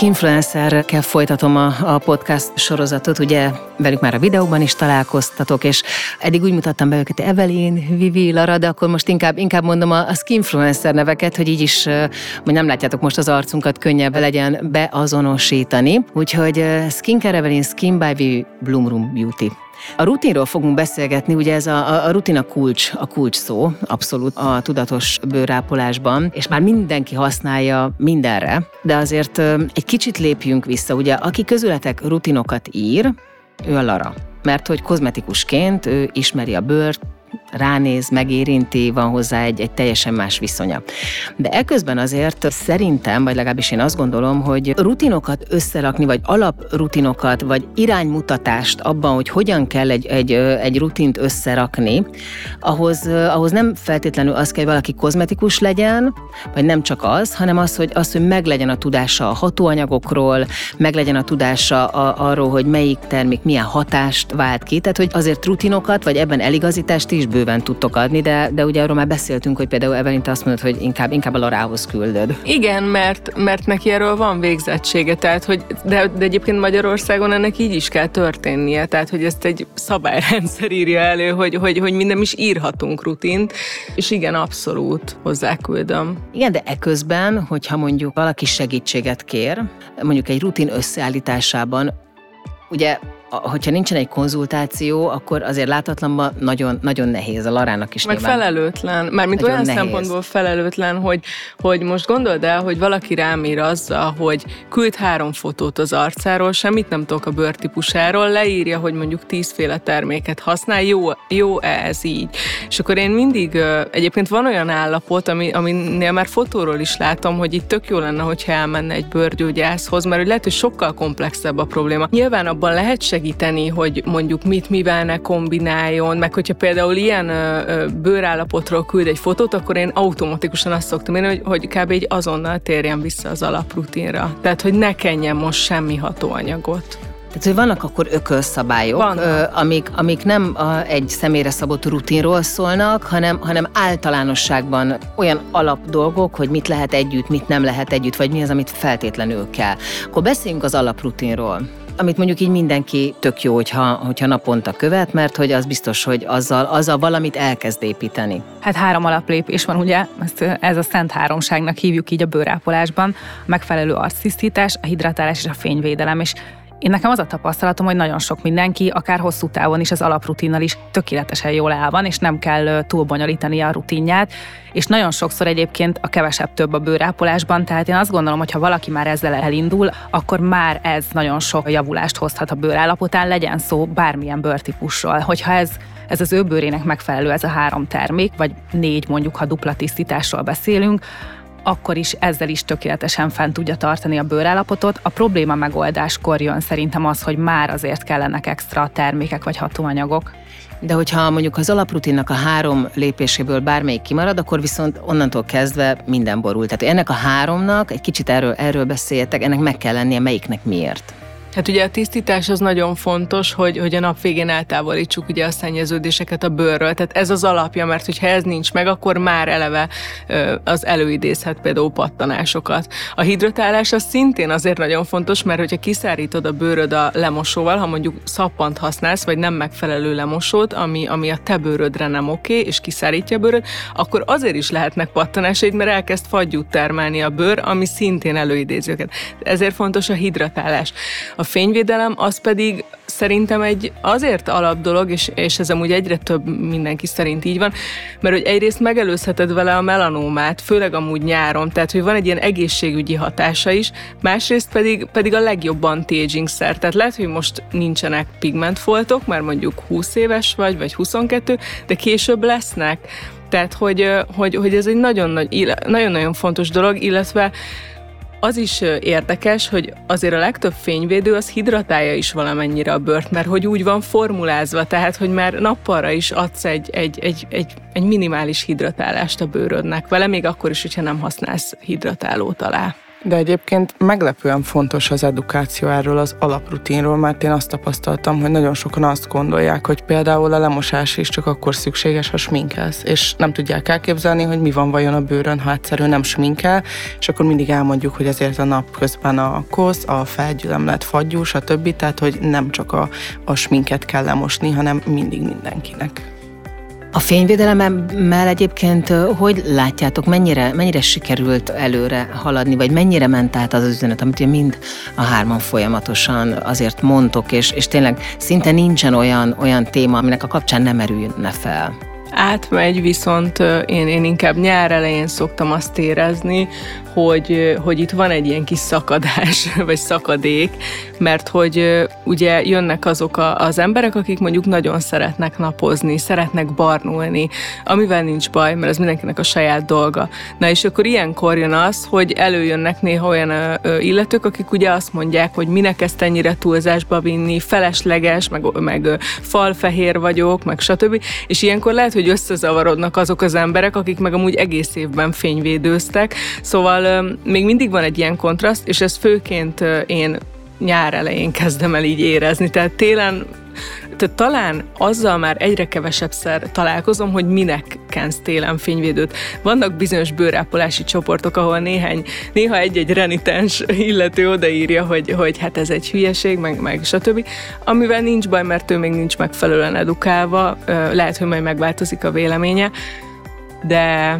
Skinfluencerkel folytatom a, a podcast sorozatot, ugye velük már a videóban is találkoztatok, és eddig úgy mutattam be őket, Evelyn, Vivi, Lara, de akkor most inkább, inkább mondom a, a Skinfluencer neveket, hogy így is, hogy nem látjátok most az arcunkat, könnyebb legyen beazonosítani. Úgyhogy Skincare Evelyn, Skin by Vivi, Bloom Room Beauty. A rutinról fogunk beszélgetni, ugye ez a, a rutin a kulcs, a kulcs szó, abszolút a tudatos bőrápolásban, és már mindenki használja mindenre, de azért egy kicsit lépjünk vissza, ugye aki közületek rutinokat ír, ő a Lara. Mert hogy kozmetikusként ő ismeri a bőrt, ránéz, megérinti, van hozzá egy, egy teljesen más viszonya. De eközben azért szerintem, vagy legalábbis én azt gondolom, hogy rutinokat összerakni, vagy alaprutinokat, vagy iránymutatást abban, hogy hogyan kell egy, egy, egy rutint összerakni, ahhoz, ahhoz nem feltétlenül az kell, hogy valaki kozmetikus legyen, vagy nem csak az, hanem az, hogy, az, hogy meglegyen a tudása a hatóanyagokról, meglegyen a tudása a, arról, hogy melyik termék milyen hatást vált ki, tehát hogy azért rutinokat, vagy ebben eligazítást is bőven tudtok adni, de, de ugye arról már beszéltünk, hogy például Evelyn azt mondod, hogy inkább, inkább a Larához küldöd. Igen, mert, mert neki erről van végzettsége, tehát hogy, de, de egyébként Magyarországon ennek így is kell történnie, tehát hogy ezt egy szabályrendszer írja elő, hogy, hogy, hogy minden is írhatunk rutint, és igen, abszolút hozzáküldöm. Igen, de eközben, hogyha mondjuk valaki segítséget kér, mondjuk egy rutin összeállításában, ugye hogyha nincsen egy konzultáció, akkor azért látatlanban nagyon, nagyon nehéz a Larának is Meg nyilván. felelőtlen, mármint olyan nehéz. szempontból felelőtlen, hogy, hogy most gondold el, hogy valaki rám ír azzal, hogy küld három fotót az arcáról, semmit nem tudok a bőrtípusáról, leírja, hogy mondjuk tízféle terméket használ, jó, jó ez így. És akkor én mindig, egyébként van olyan állapot, ami, aminél már fotóról is látom, hogy itt tök jó lenne, hogyha elmenne egy bőrgyógyászhoz, mert hogy lehet, hogy sokkal komplexebb a probléma. Nyilván abban lehet segíteni, hogy mondjuk mit mivel ne kombináljon, meg hogyha például ilyen bőrállapotról küld egy fotót, akkor én automatikusan azt szoktam írni, hogy, hogy kb. így azonnal térjen vissza az alaprutinra. Tehát, hogy ne kenjen most semmi hatóanyagot. Tehát, hogy vannak akkor ökölszabályok, ö, amik, amik nem a, egy személyre szabott rutinról szólnak, hanem, hanem általánosságban olyan alap dolgok, hogy mit lehet együtt, mit nem lehet együtt, vagy mi az, amit feltétlenül kell. Akkor beszéljünk az alaprutinról amit mondjuk így mindenki tök jó, hogyha, hogyha naponta követ, mert hogy az biztos, hogy azzal, azzal valamit elkezd építeni. Hát három alaplépés van, ugye, ezt, ez a szent háromságnak hívjuk így a bőrápolásban, a megfelelő arctisztítás, a hidratálás és a fényvédelem, és én nekem az a tapasztalatom, hogy nagyon sok mindenki, akár hosszú távon is az alaprutinnal is tökéletesen jól el van, és nem kell túlbonyolítani a rutinját, és nagyon sokszor egyébként a kevesebb több a bőrápolásban, tehát én azt gondolom, hogy ha valaki már ezzel elindul, akkor már ez nagyon sok javulást hozhat a bőrállapotán, legyen szó bármilyen bőrtípusról. Hogyha ez ez az ő bőrének megfelelő ez a három termék, vagy négy mondjuk, ha dupla tisztításról beszélünk, akkor is ezzel is tökéletesen fent tudja tartani a bőrállapotot. A probléma megoldáskor jön szerintem az, hogy már azért kellenek extra termékek vagy hatóanyagok. De hogyha mondjuk az alaprutinnak a három lépéséből bármelyik kimarad, akkor viszont onnantól kezdve minden borul. Tehát ennek a háromnak, egy kicsit erről, erről beszéljetek, ennek meg kell lennie, melyiknek miért. Hát ugye a tisztítás az nagyon fontos, hogy, hogy a nap végén eltávolítsuk ugye a szennyeződéseket a bőrről. Tehát ez az alapja, mert hogyha ez nincs meg, akkor már eleve az előidézhet például pattanásokat. A hidratálás az szintén azért nagyon fontos, mert hogyha kiszárítod a bőröd a lemosóval, ha mondjuk szappant használsz, vagy nem megfelelő lemosót, ami, ami a te bőrödre nem oké, és kiszárítja a bőröd, akkor azért is lehetnek pattanásaid, mert elkezd fagyút termelni a bőr, ami szintén előidézi őket. Ezért fontos a hidratálás. A fényvédelem az pedig szerintem egy azért alap dolog, és, és ez amúgy egyre több mindenki szerint így van, mert hogy egyrészt megelőzheted vele a melanómát, főleg amúgy nyáron, tehát hogy van egy ilyen egészségügyi hatása is, másrészt pedig, pedig a legjobb anti-aging szer. Tehát lehet, hogy most nincsenek pigmentfoltok, mert mondjuk 20 éves vagy, vagy 22, de később lesznek. Tehát, hogy, hogy, hogy ez egy nagyon-nagyon fontos dolog, illetve az is érdekes, hogy azért a legtöbb fényvédő az hidratálja is valamennyire a bőrt, mert hogy úgy van formulázva, tehát hogy már nappalra is adsz egy, egy, egy, egy, egy minimális hidratálást a bőrödnek vele, még akkor is, hogyha nem használsz hidratálót alá. De egyébként meglepően fontos az edukáció erről az alaprutinról, mert én azt tapasztaltam, hogy nagyon sokan azt gondolják, hogy például a lemosás is csak akkor szükséges, ha sminkelsz, és nem tudják elképzelni, hogy mi van vajon a bőrön, ha egyszerűen nem sminkel, és akkor mindig elmondjuk, hogy azért a nap közben a kosz, a felgyülemlet, fagyú, stb. Tehát, hogy nem csak a, a sminket kell lemosni, hanem mindig mindenkinek. A fényvédelemmel egyébként hogy látjátok, mennyire, mennyire sikerült előre haladni, vagy mennyire ment át az üzenet, amit mind a hárman folyamatosan azért mondtok, és, és tényleg szinte nincsen olyan, olyan téma, aminek a kapcsán nem merülne fel. Átmegy, viszont én, én inkább nyár elején szoktam azt érezni, hogy, hogy itt van egy ilyen kis szakadás, vagy szakadék, mert hogy ugye jönnek azok a, az emberek, akik mondjuk nagyon szeretnek napozni, szeretnek barnulni, amivel nincs baj, mert ez mindenkinek a saját dolga. Na és akkor ilyenkor jön az, hogy előjönnek néha olyan illetők, akik ugye azt mondják, hogy minek ezt ennyire túlzásba vinni, felesleges, meg, meg falfehér vagyok, meg stb. És ilyenkor lehet, hogy összezavarodnak azok az emberek, akik meg amúgy egész évben fényvédőztek. Szóval még mindig van egy ilyen kontraszt, és ez főként én nyár elején kezdem el így érezni. Tehát télen tehát talán azzal már egyre kevesebbszer találkozom, hogy minek kensz télen fényvédőt. Vannak bizonyos bőrápolási csoportok, ahol néhány, néha egy-egy renitens illető odaírja, hogy, hogy hát ez egy hülyeség, meg, meg stb. Amivel nincs baj, mert ő még nincs megfelelően edukálva, lehet, hogy majd megváltozik a véleménye, de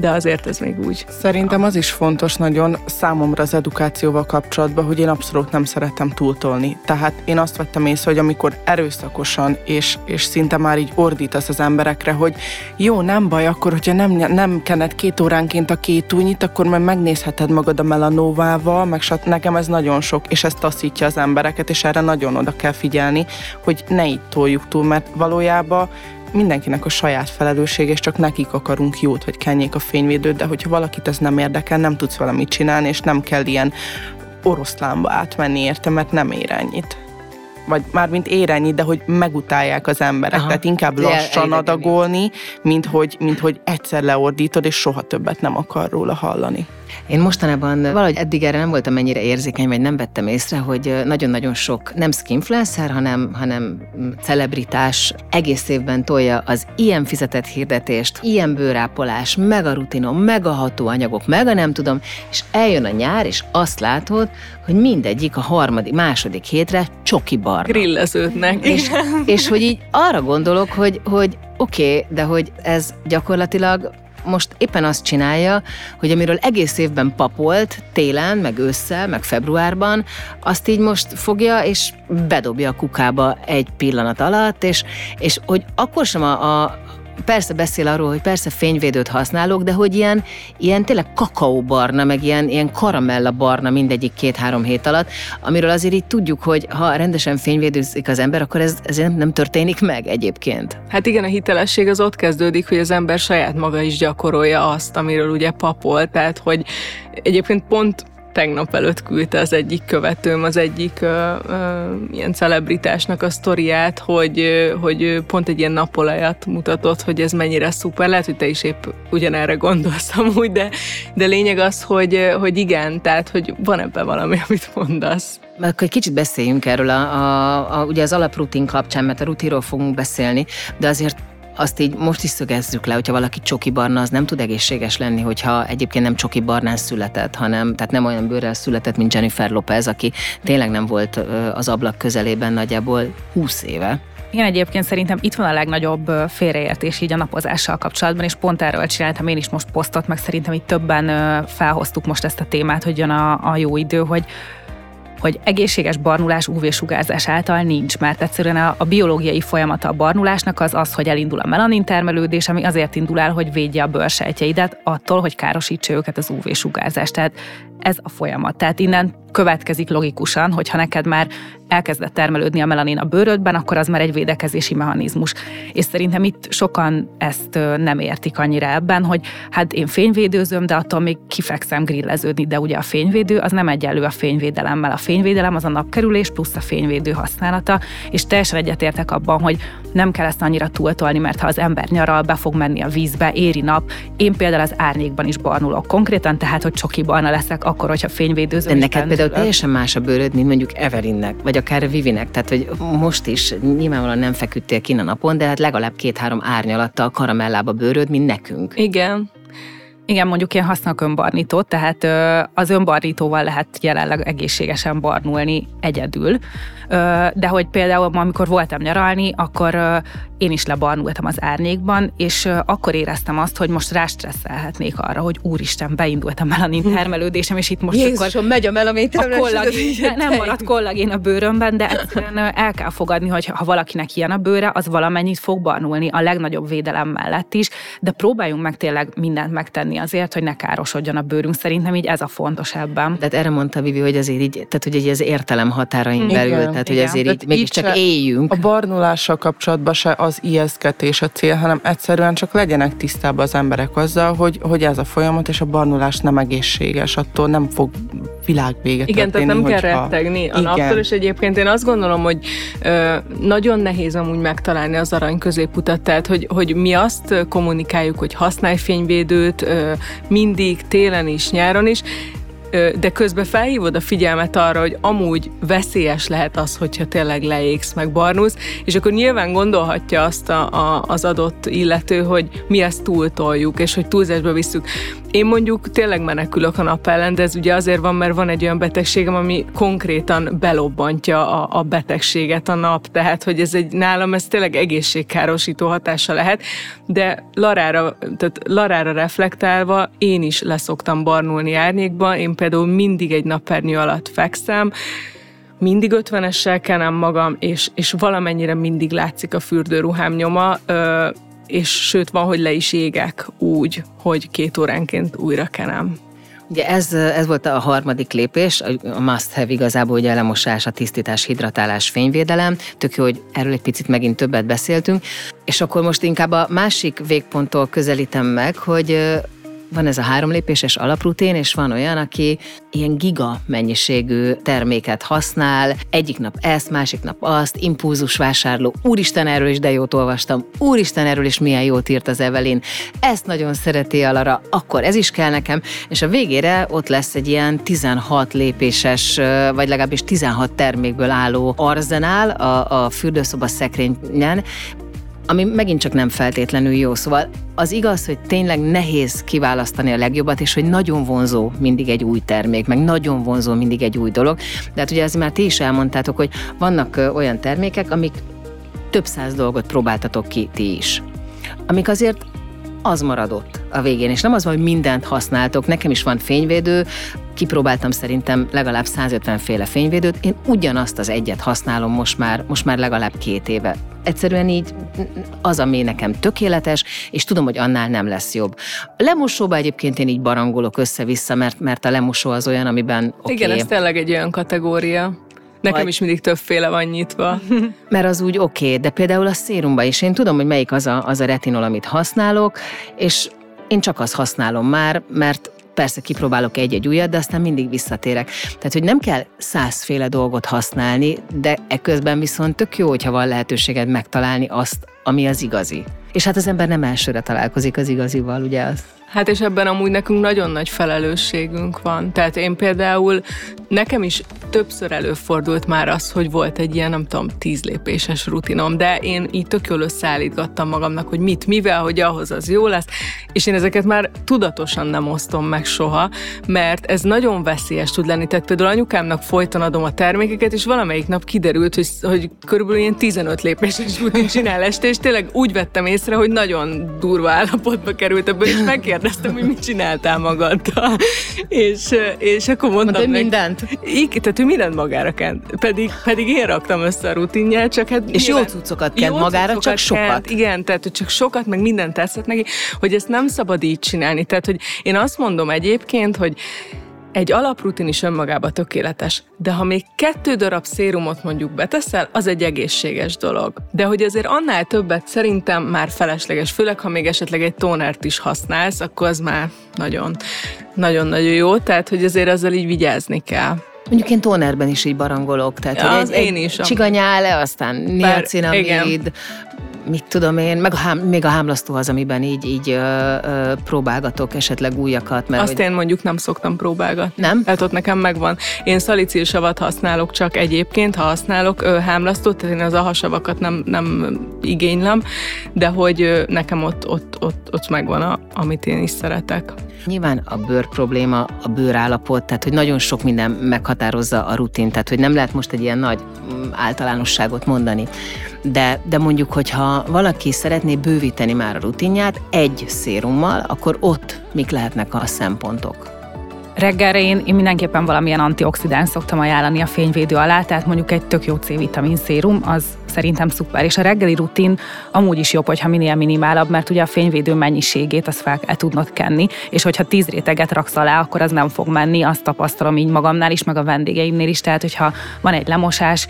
de azért ez még úgy. Szerintem az is fontos nagyon számomra az edukációval kapcsolatban, hogy én abszolút nem szeretem túltolni. Tehát én azt vettem észre, hogy amikor erőszakosan és, és szinte már így ordítasz az emberekre, hogy jó, nem baj, akkor hogyha nem, nem kened két óránként a két újnyit, akkor majd megnézheted magad a melanóvával, meg sat, nekem ez nagyon sok, és ez taszítja az embereket, és erre nagyon oda kell figyelni, hogy ne így toljuk túl, mert valójában mindenkinek a saját felelősség, és csak nekik akarunk jót, hogy kenjék a fényvédőt, de hogyha valakit ez nem érdekel, nem tudsz vele mit csinálni, és nem kell ilyen oroszlánba átmenni érte, mert nem ér ennyit. Vagy már mint ér ennyit, de hogy megutálják az emberek. Aha. Tehát inkább lassan adagolni, mint hogy, mint hogy egyszer leordítod, és soha többet nem akar róla hallani. Én mostanában valahogy eddig erre nem voltam ennyire érzékeny, vagy nem vettem észre, hogy nagyon-nagyon sok nem skinfluencer, hanem, hanem celebritás egész évben tolja az ilyen fizetett hirdetést, ilyen bőrápolás, meg a rutinom, meg a hatóanyagok, meg a nem tudom, és eljön a nyár, és azt látod, hogy mindegyik a harmadik, második hétre csoki barna. Grilleződnek. És, és hogy így arra gondolok, hogy, hogy oké, okay, de hogy ez gyakorlatilag most éppen azt csinálja, hogy amiről egész évben papolt, télen, meg ősszel, meg februárban, azt így most fogja és bedobja a kukába egy pillanat alatt, és, és hogy akkor sem a, a persze beszél arról, hogy persze fényvédőt használok, de hogy ilyen, ilyen tényleg kakaóbarna, meg ilyen, ilyen karamella barna mindegyik két-három hét alatt, amiről azért így tudjuk, hogy ha rendesen fényvédőzik az ember, akkor ez, ez nem, nem történik meg egyébként. Hát igen, a hitelesség az ott kezdődik, hogy az ember saját maga is gyakorolja azt, amiről ugye papol, tehát hogy egyébként pont tegnap előtt küldte az egyik követőm, az egyik ö, ö, ilyen celebritásnak a sztoriát, hogy, hogy pont egy ilyen napolajat mutatott, hogy ez mennyire szuper. Lehet, hogy te is épp ugyanerre gondolsz amúgy, de, de lényeg az, hogy, hogy igen, tehát, hogy van ebben valami, amit mondasz. Akkor egy kicsit beszéljünk erről a, a, a, ugye az alaprutin kapcsán, mert a rutiról fogunk beszélni, de azért azt így most is szögezzük le, hogyha valaki csoki barna, az nem tud egészséges lenni, hogyha egyébként nem csoki barnán született, hanem tehát nem olyan bőrrel született, mint Jennifer Lopez, aki tényleg nem volt az ablak közelében nagyjából 20 éve. Igen, egyébként szerintem itt van a legnagyobb félreértés így a napozással kapcsolatban, és pont erről csináltam én is most posztot, meg szerintem itt többen felhoztuk most ezt a témát, hogy jön a, a jó idő, hogy hogy egészséges barnulás UV-sugárzás által nincs, mert egyszerűen a, a biológiai folyamata a barnulásnak az az, hogy elindul a melanin termelődés, ami azért indul el, hogy védje a bőrsejtjeidet attól, hogy károsítsa őket az UV-sugárzás. Tehát ez a folyamat. Tehát innen következik logikusan, hogy ha neked már elkezdett termelődni a melanin a bőrödben, akkor az már egy védekezési mechanizmus. És szerintem itt sokan ezt nem értik annyira ebben, hogy hát én fényvédőzöm, de attól még kifekszem grilleződni, de ugye a fényvédő az nem egyenlő a fényvédelemmel. A fényvédelem az a napkerülés plusz a fényvédő használata, és teljesen egyetértek abban, hogy nem kell ezt annyira túltolni, mert ha az ember nyaral, be fog menni a vízbe, éri nap. Én például az árnyékban is barnulok konkrétan, tehát hogy csoki barna leszek akkor, hogyha fényvédőző. De neked például teljesen más a bőröd, mint mondjuk Everinnek, vagy akár Vivinek. Tehát, hogy most is nyilvánvalóan nem feküdtél ki a napon, de hát legalább két-három árnyalattal karamellába bőröd, mint nekünk. Igen. Igen, mondjuk én használok önbarnítót, tehát az önbarnítóval lehet jelenleg egészségesen barnulni egyedül. De hogy például, amikor voltam nyaralni, akkor én is lebarnultam az árnyékban, és akkor éreztem azt, hogy most rástresszelhetnék arra, hogy úristen, beindult a melanin termelődésem, és itt most Jézusom, akkor megy a melanin a kollagén, nem maradt kollagén a bőrömben, de egyszerűen el kell fogadni, hogy ha valakinek ilyen a bőre, az valamennyit fog barnulni a legnagyobb védelem mellett is, de próbáljunk meg tényleg mindent megtenni azért, hogy ne károsodjon a bőrünk. Szerintem így ez a fontos ebben. De hát erre mondta Vivi, hogy azért így, tehát hogy egy az értelem határain belül, Igen, tehát hogy azért így mégiscsak éljünk. A barnulással kapcsolatban se az ijesztgetés a cél, hanem egyszerűen csak legyenek tisztában az emberek azzal, hogy, hogy ez a folyamat és a barnulás nem egészséges, attól nem fog világvéget Igen, tehát nem kell rettegni a naptól, és egyébként én azt gondolom, hogy ö, nagyon nehéz amúgy megtalálni az arany középutat, tehát hogy, hogy mi azt kommunikáljuk, hogy használj fényvédőt ö, mindig, télen is, nyáron is, de közben felhívod a figyelmet arra, hogy amúgy veszélyes lehet az, hogyha tényleg leégsz meg barnulsz, és akkor nyilván gondolhatja azt a, a, az adott illető, hogy mi ezt túltoljuk, és hogy túlzásba visszük. Én mondjuk tényleg menekülök a nap ellen, de ez ugye azért van, mert van egy olyan betegségem, ami konkrétan belobbantja a, a betegséget a nap, tehát hogy ez egy nálam ez tényleg egészségkárosító hatása lehet, de Larára, tehát Larára reflektálva én is leszoktam barnulni árnyékba, én például mindig egy napernyő alatt fekszem, mindig ötvenessel kenem magam, és, és valamennyire mindig látszik a fürdőruhám nyoma, ö, és sőt van, hogy le is égek úgy, hogy két óránként újra kenem. Ugye ez, ez volt a harmadik lépés, a must have igazából ugye a lemosás, a tisztítás, hidratálás, fényvédelem. Tök jó, hogy erről egy picit megint többet beszéltünk. És akkor most inkább a másik végponttól közelítem meg, hogy van ez a három lépéses alaprutin, és van olyan, aki ilyen giga mennyiségű terméket használ, egyik nap ezt, másik nap azt, impulzus vásárló, úristen erről is de jót olvastam, úristen erről is milyen jót írt az Evelyn, ezt nagyon szereti a Lara, akkor ez is kell nekem, és a végére ott lesz egy ilyen 16 lépéses, vagy legalábbis 16 termékből álló arzenál a, a fürdőszoba szekrényen, ami megint csak nem feltétlenül jó. Szóval az igaz, hogy tényleg nehéz kiválasztani a legjobbat, és hogy nagyon vonzó mindig egy új termék, meg nagyon vonzó mindig egy új dolog. De hát ugye ez már ti is elmondtátok, hogy vannak olyan termékek, amik több száz dolgot próbáltatok ki ti is. Amik azért az maradott a végén, és nem az, hogy mindent használtok. Nekem is van fényvédő, kipróbáltam szerintem legalább 150 féle fényvédőt, én ugyanazt az egyet használom most már, most már legalább két éve. Egyszerűen így az, ami nekem tökéletes, és tudom, hogy annál nem lesz jobb. A lemosóba egyébként én így barangolok össze-vissza, mert, mert a lemosó az olyan, amiben okay. Igen, ez tényleg egy olyan kategória. Nekem Vagy... is mindig többféle van nyitva. Mert az úgy oké, okay, de például a szérumban is én tudom, hogy melyik az a, az a retinol, amit használok, és én csak azt használom már, mert persze kipróbálok egy-egy újat, de aztán mindig visszatérek. Tehát, hogy nem kell százféle dolgot használni, de ekközben viszont tök jó, hogyha van lehetőséged megtalálni azt, ami az igazi. És hát az ember nem elsőre találkozik az igazival, ugye az? Hát és ebben amúgy nekünk nagyon nagy felelősségünk van. Tehát én például, nekem is többször előfordult már az, hogy volt egy ilyen, nem tudom, tíz lépéses rutinom, de én így tök jól összeállítgattam magamnak, hogy mit, mivel, hogy ahhoz az jó lesz, és én ezeket már tudatosan nem osztom meg soha, mert ez nagyon veszélyes tud lenni. Tehát például anyukámnak folyton adom a termékeket, és valamelyik nap kiderült, hogy, hogy körülbelül ilyen 15 lépéses rutin csinál este, és tényleg úgy vettem észre, hogy nagyon durva állapotba került ebből, és megkérdeztem, hogy mit csináltál magaddal. és, és akkor mondtam Mondta, meg, mindent? Igen, tehát ő mindent magára kent. Pedig, pedig én raktam össze a rutinját, csak hát... És nyilván, jó cuccokat kent magára, cuccokat csak sokat. Kent, igen, tehát hogy csak sokat, meg mindent teszed neki, hogy ezt nem szabad így csinálni. Tehát, hogy én azt mondom egyébként, hogy egy alaprutin is önmagában tökéletes, de ha még kettő darab szérumot mondjuk beteszel, az egy egészséges dolog. De hogy azért annál többet szerintem már felesleges, főleg ha még esetleg egy tónert is használsz, akkor az már nagyon, nagyon-nagyon jó, tehát hogy azért ezzel így vigyázni kell. Mondjuk én tónerben is így barangolok, tehát ja, hogy egy, én is. csiganyále, aztán niacinamid, mit tudom én, meg a hám, még a hámlasztó az, amiben így, így ö, ö, próbálgatok esetleg újakat. Mert Azt hogy... én mondjuk nem szoktam próbálgatni. Nem? Hát ott nekem megvan. Én szalicilsavat használok csak egyébként, ha használok ö, hámlasztót, tehát én az ahasavakat nem, nem igénylem, de hogy ö, nekem ott, ott, ott, ott megvan, a, amit én is szeretek. Nyilván a bőr probléma, a bőrállapot, tehát hogy nagyon sok minden meghatározza a rutin, tehát hogy nem lehet most egy ilyen nagy mm, általánosságot mondani. De, de mondjuk, hogyha valaki szeretné bővíteni már a rutinját egy szérummal, akkor ott mik lehetnek a szempontok? Reggelre én, én mindenképpen valamilyen antioxidáns szoktam ajánlani a fényvédő alá, tehát mondjuk egy tök jó C-vitamin szérum, az szerintem szuper. És a reggeli rutin amúgy is jobb, hogyha minél minimálabb, mert ugye a fényvédő mennyiségét azt fel kell tudnod kenni, és hogyha tíz réteget raksz alá, akkor az nem fog menni, azt tapasztalom így magamnál is, meg a vendégeimnél is, tehát hogyha van egy lemosás,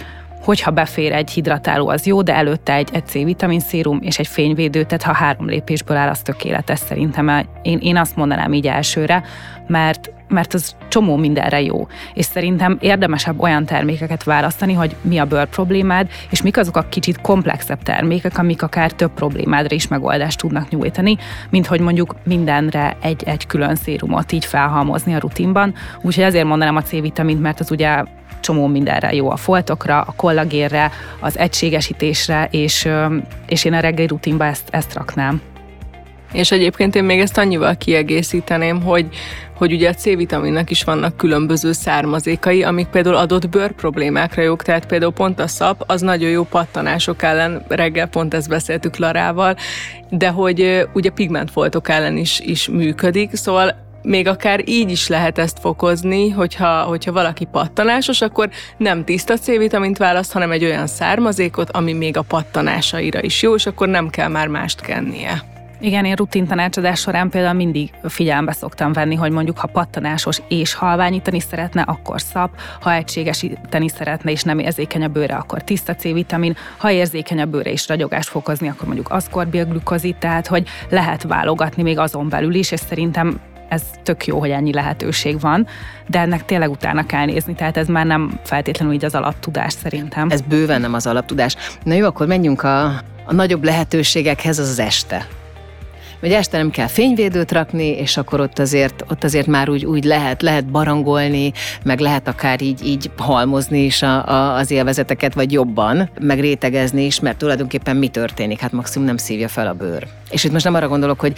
hogyha befér egy hidratáló, az jó, de előtte egy, egy C-vitamin szérum és egy fényvédő, tehát ha három lépésből áll, az tökéletes szerintem. Én, én azt mondanám így elsőre, mert mert az csomó mindenre jó. És szerintem érdemesebb olyan termékeket választani, hogy mi a bőr problémád, és mik azok a kicsit komplexebb termékek, amik akár több problémádra is megoldást tudnak nyújtani, mint hogy mondjuk mindenre egy, egy külön szérumot így felhalmozni a rutinban. Úgyhogy ezért mondanám a C-vitamint, mert az ugye csomó mindenre jó, a foltokra, a kollagérre, az egységesítésre, és, és én a reggeli rutinba ezt, ezt raknám. És egyébként én még ezt annyival kiegészíteném, hogy, hogy ugye a C-vitaminnak is vannak különböző származékai, amik például adott bőr problémákra jók, tehát például pont a szap, az nagyon jó pattanások ellen, reggel pont ezt beszéltük Larával, de hogy ugye pigmentfoltok ellen is, is működik, szóval még akár így is lehet ezt fokozni, hogyha, hogyha valaki pattanásos, akkor nem tiszta C-vitamint választ, hanem egy olyan származékot, ami még a pattanásaira is jó, és akkor nem kell már mást kennie. Igen, én rutin tanácsadás során például mindig figyelembe szoktam venni, hogy mondjuk ha pattanásos és halványítani szeretne, akkor szap, ha egységesíteni szeretne és nem érzékeny a bőre, akkor tiszta C-vitamin, ha érzékeny a bőre és ragyogást fokozni, akkor mondjuk aszkorbilglükozid, tehát hogy lehet válogatni még azon belül is, és szerintem ez tök jó, hogy ennyi lehetőség van, de ennek tényleg utána kell nézni, tehát ez már nem feltétlenül így az alaptudás szerintem. Ez bőven nem az alaptudás. Na jó, akkor menjünk a, a nagyobb lehetőségekhez, az az este hogy este nem kell fényvédőt rakni, és akkor ott azért, ott azért már úgy, úgy lehet, lehet barangolni, meg lehet akár így, így halmozni is a, a, az élvezeteket, vagy jobban, meg rétegezni is, mert tulajdonképpen mi történik? Hát maximum nem szívja fel a bőr. És itt most nem arra gondolok, hogy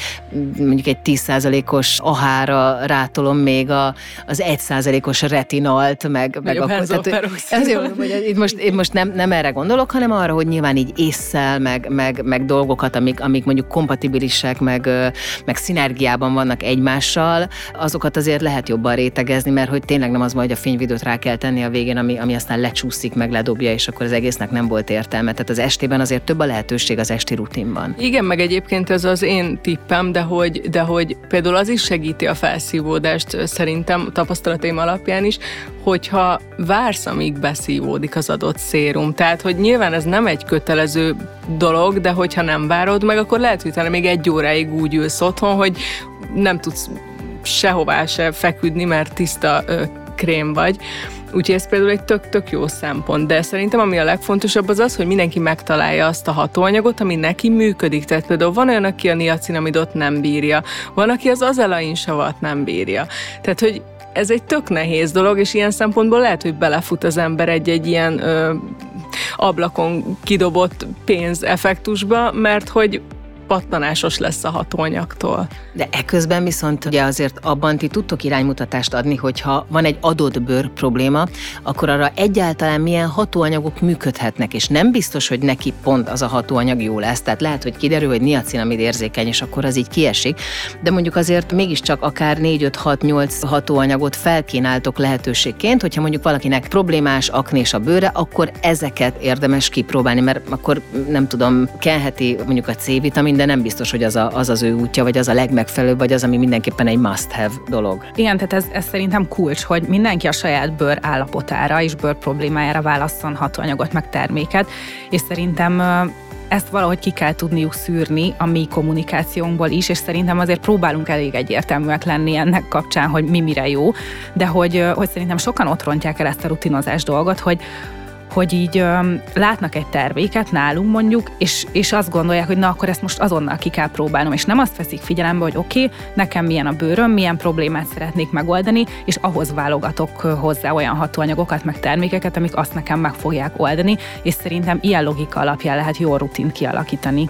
mondjuk egy 10%-os ahára rátolom még a, az 1%-os retinalt, meg, meg akkor, tehát, ezért mondom, hogy itt most, én most nem, nem erre gondolok, hanem arra, hogy nyilván így észszel, meg, meg, meg dolgokat, amik, amik mondjuk kompatibilisek, meg, meg szinergiában vannak egymással, azokat azért lehet jobban rétegezni, mert hogy tényleg nem az majd, hogy a fényvidőt rá kell tenni a végén, ami, ami aztán lecsúszik, meg ledobja, és akkor az egésznek nem volt értelme. Tehát az estében azért több a lehetőség az esti rutinban. Igen, meg egyébként ez az én tippem, de hogy, de hogy például az is segíti a felszívódást szerintem tapasztalataim alapján is, hogyha vársz, amíg beszívódik az adott szérum. Tehát, hogy nyilván ez nem egy kötelező dolog, de hogyha nem várod meg, akkor lehet, hogy még egy óráig úgy ülsz otthon, hogy nem tudsz sehová se feküdni, mert tiszta ö, krém vagy. Úgyhogy ez például egy tök-tök jó szempont, de szerintem ami a legfontosabb az az, hogy mindenki megtalálja azt a hatóanyagot, ami neki működik. Tehát például van olyan, aki a niacinamidot nem bírja, van, aki az azelain savat nem bírja. Tehát, hogy ez egy tök nehéz dolog, és ilyen szempontból lehet, hogy belefut az ember egy-egy ilyen ö, ablakon kidobott pénzeffektusba, mert hogy pattanásos lesz a hatóanyagtól. De eközben viszont ugye azért abban ti tudtok iránymutatást adni, hogyha van egy adott bőr probléma, akkor arra egyáltalán milyen hatóanyagok működhetnek, és nem biztos, hogy neki pont az a hatóanyag jó lesz. Tehát lehet, hogy kiderül, hogy niacinamid érzékeny, és akkor az így kiesik, de mondjuk azért mégiscsak akár 4-5-6-8 hatóanyagot felkínáltok lehetőségként, hogyha mondjuk valakinek problémás aknés a bőre, akkor ezeket érdemes kipróbálni, mert akkor nem tudom, kelheti mondjuk a C-vitamin, de nem biztos, hogy az, a, az az ő útja, vagy az a legmegfelelőbb, vagy az, ami mindenképpen egy must-have dolog. Igen, tehát ez, ez szerintem kulcs, hogy mindenki a saját bőr állapotára és bőr problémájára válasszon hatóanyagot, meg terméket, és szerintem ezt valahogy ki kell tudniuk szűrni a mi kommunikációnkból is, és szerintem azért próbálunk elég egyértelműek lenni ennek kapcsán, hogy mi mire jó, de hogy, hogy szerintem sokan ott rontják el ezt a rutinozás dolgot, hogy hogy így ö, látnak egy terméket nálunk mondjuk, és, és azt gondolják, hogy na akkor ezt most azonnal ki kell próbálnom, és nem azt veszik figyelembe, hogy oké, okay, nekem milyen a bőröm, milyen problémát szeretnék megoldani, és ahhoz válogatok hozzá olyan hatóanyagokat, meg termékeket, amik azt nekem meg fogják oldani, és szerintem ilyen logika alapján lehet jó rutint kialakítani.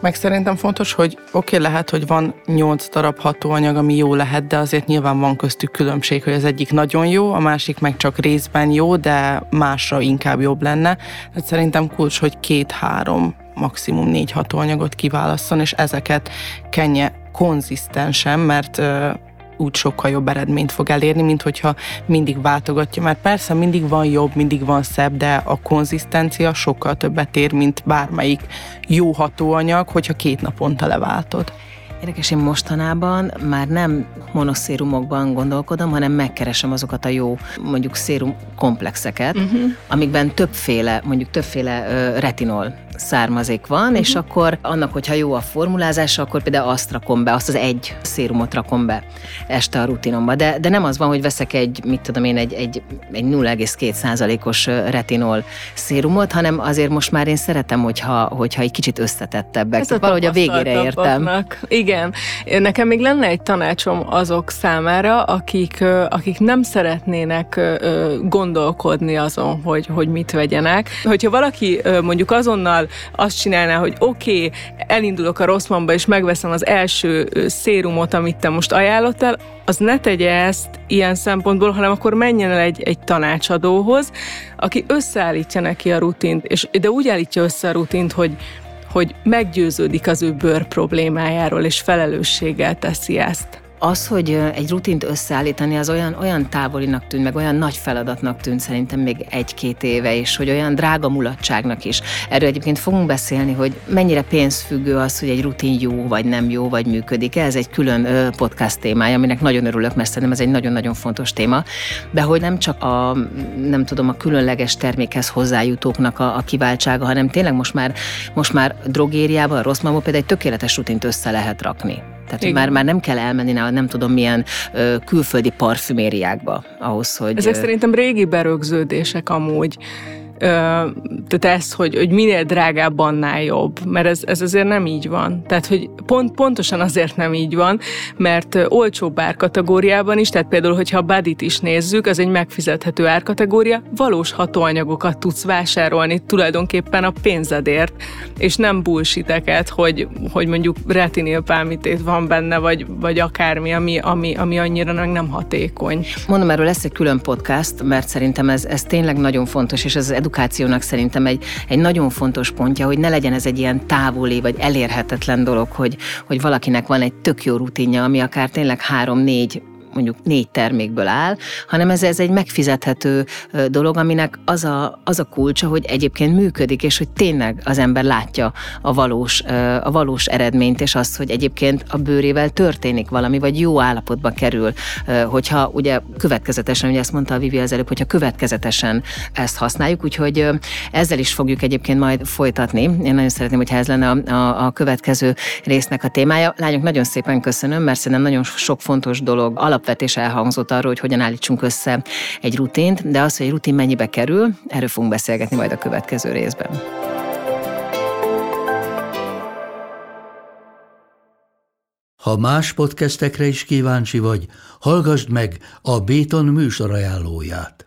Meg szerintem fontos, hogy oké, okay, lehet, hogy van nyolc darab hatóanyag, ami jó lehet, de azért nyilván van köztük különbség, hogy az egyik nagyon jó, a másik meg csak részben jó, de másra inkább jobb lenne. Hát szerintem kulcs, hogy két-három, maximum négy hatóanyagot kiválasszon, és ezeket kenje konzisztensen, mert úgy sokkal jobb eredményt fog elérni, mint hogyha mindig váltogatja. Mert persze mindig van jobb, mindig van szebb, de a konzisztencia sokkal többet ér, mint bármelyik jó hatóanyag, hogyha két naponta leváltod. Érdekes, én mostanában már nem monoszérumokban gondolkodom, hanem megkeresem azokat a jó, mondjuk szérum komplexeket, uh-huh. amikben többféle, mondjuk többféle uh, retinol származék van, uh-huh. és akkor annak, hogyha jó a formulázása, akkor például azt rakom be, azt az egy szérumot rakom be este a rutinomba. De, de nem az van, hogy veszek egy, mit tudom én, egy, egy, egy 0,2%-os retinol szérumot, hanem azért most már én szeretem, hogyha, hogyha egy kicsit összetettebbek. Ez a valahogy a végére értem. Igen. Nekem még lenne egy tanácsom azok számára, akik, akik nem szeretnének gondolkodni azon, hogy, hogy mit vegyenek. Hogyha valaki mondjuk azonnal azt csinálná, hogy oké, okay, elindulok a Rosszmanba, és megveszem az első szérumot, amit te most ajánlottál, az ne tegye ezt ilyen szempontból, hanem akkor menjen el egy, egy tanácsadóhoz, aki összeállítja neki a rutint, és de úgy állítja össze a rutint, hogy hogy meggyőződik az ő bőr problémájáról, és felelősséggel teszi ezt az, hogy egy rutint összeállítani, az olyan, olyan távolinak tűnt, meg olyan nagy feladatnak tűnt szerintem még egy-két éve, és hogy olyan drága mulatságnak is. Erről egyébként fogunk beszélni, hogy mennyire pénzfüggő az, hogy egy rutin jó, vagy nem jó, vagy működik. Ez egy külön podcast témája, aminek nagyon örülök, mert szerintem ez egy nagyon-nagyon fontos téma. De hogy nem csak a, nem tudom, a különleges termékhez hozzájutóknak a, a kiváltsága, hanem tényleg most már, most már drogériában, a rossz mamó például egy tökéletes rutint össze lehet rakni. Tehát Igen. már, már nem kell elmenni nem tudom milyen ö, külföldi parfümériákba ahhoz, hogy... Ezek ö... szerintem régi berögződések amúgy tehát ez, hogy, hogy minél drágább, annál jobb, mert ez, ez azért nem így van. Tehát, hogy pont, pontosan azért nem így van, mert olcsóbb árkategóriában is, tehát például, hogyha a buddy is nézzük, az egy megfizethető árkategória, valós hatóanyagokat tudsz vásárolni tulajdonképpen a pénzedért, és nem bullshiteket, hogy, hogy mondjuk retinilpálmitét van benne, vagy, vagy akármi, ami, ami, ami annyira nem hatékony. Mondom, erről lesz egy külön podcast, mert szerintem ez, ez tényleg nagyon fontos, és ez edukációnak szerintem egy, egy nagyon fontos pontja, hogy ne legyen ez egy ilyen távoli vagy elérhetetlen dolog, hogy, hogy valakinek van egy tök jó rutinja, ami akár tényleg három-négy mondjuk négy termékből áll, hanem ez, ez egy megfizethető dolog, aminek az a, az a kulcsa, hogy egyébként működik, és hogy tényleg az ember látja a valós, a valós eredményt, és azt, hogy egyébként a bőrével történik valami, vagy jó állapotba kerül, hogyha ugye következetesen, ugye ezt mondta a Vivi az előbb, hogyha következetesen ezt használjuk, úgyhogy ezzel is fogjuk egyébként majd folytatni. Én nagyon szeretném, hogyha ez lenne a, a, a következő résznek a témája. Lányok, nagyon szépen köszönöm, mert szerintem nagyon sok fontos dolog alap alapvetés elhangzott arról, hogy hogyan állítsunk össze egy rutint, de az, hogy egy rutin mennyibe kerül, erről fogunk beszélgetni majd a következő részben. Ha más podcastekre is kíváncsi vagy, hallgassd meg a Béton műsor ajánlóját.